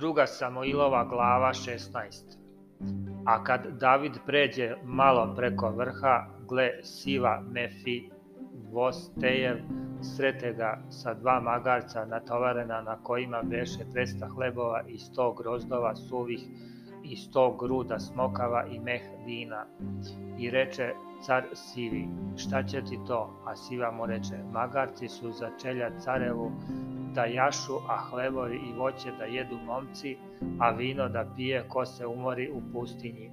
Druga Samoilova glava 16. A kad David pređe malo preko vrha, gle siva Mefi Vostejev srete ga sa dva magarca natovarena na kojima beše 200 hlebova i 100 grozdova suvih i 100 gruda smokava i meh vina. I reče car Sivi, šta će ti to? A Siva mu reče, magarci su za čelja carevu da jašu, a hlebovi i voće da jedu momci, a vino da pije ko se umori u pustinji.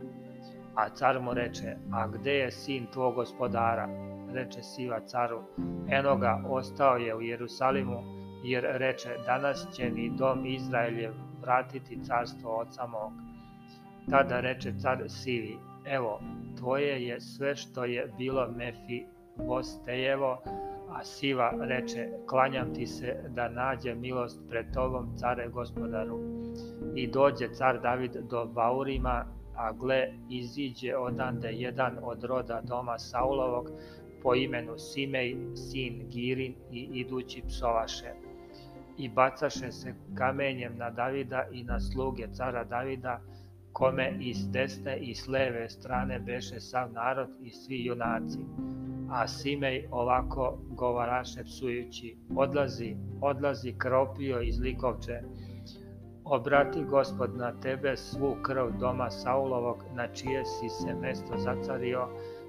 A car mu reče, a gde je sin tvog gospodara? Reče Siva caru, eno ga, ostao je u Jerusalimu, jer reče, danas će mi dom Izraeljev vratiti carstvo oca mog. Tada reče car Sivi, evo, tvoje je sve što je bilo Mefi Vostejevo, a Siva reče, klanjam ti se da nađe milost pred tobom, care gospodaru. I dođe car David do Baurima, a gle, iziđe odande jedan od roda doma Saulovog, po imenu Simej, sin Girin i idući psovaše. I bacaše se kamenjem na Davida i na sluge cara Davida, kome i s desne i s leve strane beše sav narod i svi junaci. A Simej ovako govaraše psujući, odlazi, odlazi kropio iz likovče, obrati gospod na tebe svu krv doma Saulovog, na čije si se mesto zacario,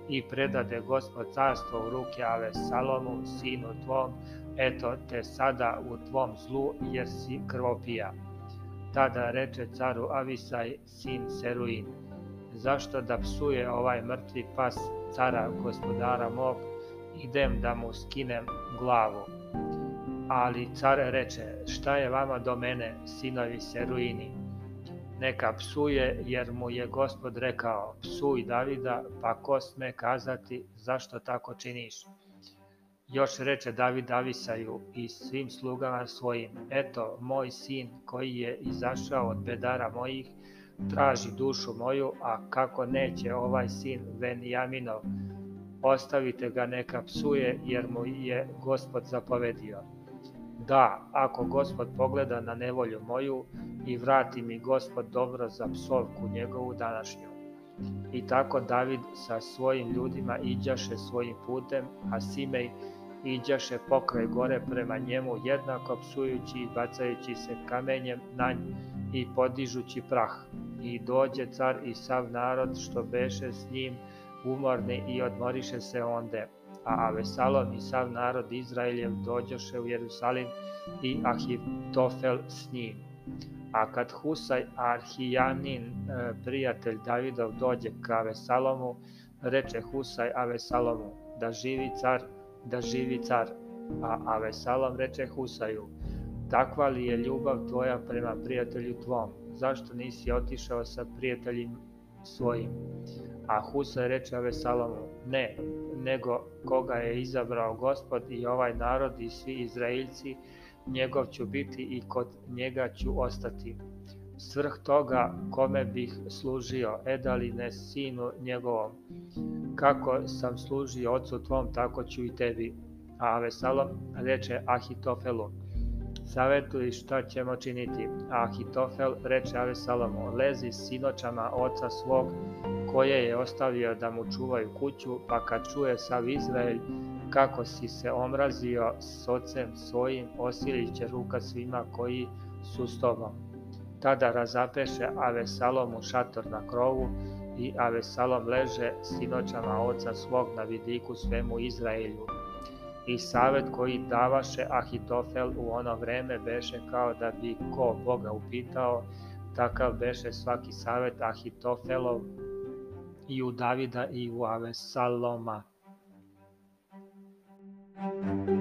i predade gospod carstvo u ruke Avesalomu, sinu tvom, eto te sada u tvom zlu, jer si krvopija. Tada reče caru Avisaj, sin Seruin, zašto da psuje ovaj mrtvi pas cara gospodara mog, idem da mu skinem glavu. Ali car reče, šta je vama do mene, sinovi Seruini? Neka psuje, jer mu je gospod rekao, psuj Davida, pa ko sme kazati, zašto tako činiš? Još reče David Avisaju i svim slugama svojim, eto, moj sin koji je izašao od bedara mojih, traži dušu moju, a kako neće ovaj sin Venjaminov, ostavite ga neka psuje, jer mu je gospod zapovedio. Da, ako gospod pogleda na nevolju moju i vrati mi gospod dobro za psovku njegovu današnju. I tako David sa svojim ljudima iđaše svojim putem, a Simej iđaše pokraj gore prema njemu jednako psujući i bacajući se kamenjem na nj i podižući prah. I dođe car i sav narod što beše s njim umorni i odmoriše se onde. A Avesalom i sav narod Izraeljev dođoše u Jerusalim i Ahitofel s njim. A kad Husaj Arhijanin, e, prijatelj Davidov, dođe ka Avesalomu, reče Husaj Avesalomu, da živi car da živi car. A Avesalom reče Husaju, takva li je ljubav tvoja prema prijatelju tvom? Zašto nisi otišao sa prijateljim svojim? A Husaj reče Avesalomu, ne, nego koga je izabrao gospod i ovaj narod i svi Izraeljci, njegov ću biti i kod njega ću ostati. Svrh toga kome bih služio, edali ne sinu njegovom kako sam služio ocu tvom, tako ću i tebi. A Avesalom reče Ahitofelu, savetuj šta ćemo činiti. Ahitofel reče Avesalomu, lezi s sinočama oca svog, koje je ostavio da mu čuvaju kuću, pa kad čuje sav Izrael, kako si se omrazio s ocem svojim, osiliće ruka svima koji su s tobom. Tada razapeše Avesalomu šator na krovu, i Avesalom leže sinoćama oca svog na vidiku svemu Izraelju i savet koji davaše Ahitofel u ono vreme beše kao da bi ko Boga upitao, takav beše svaki savet Ahitofelov i u Davida i u Avesaloma. Thank you.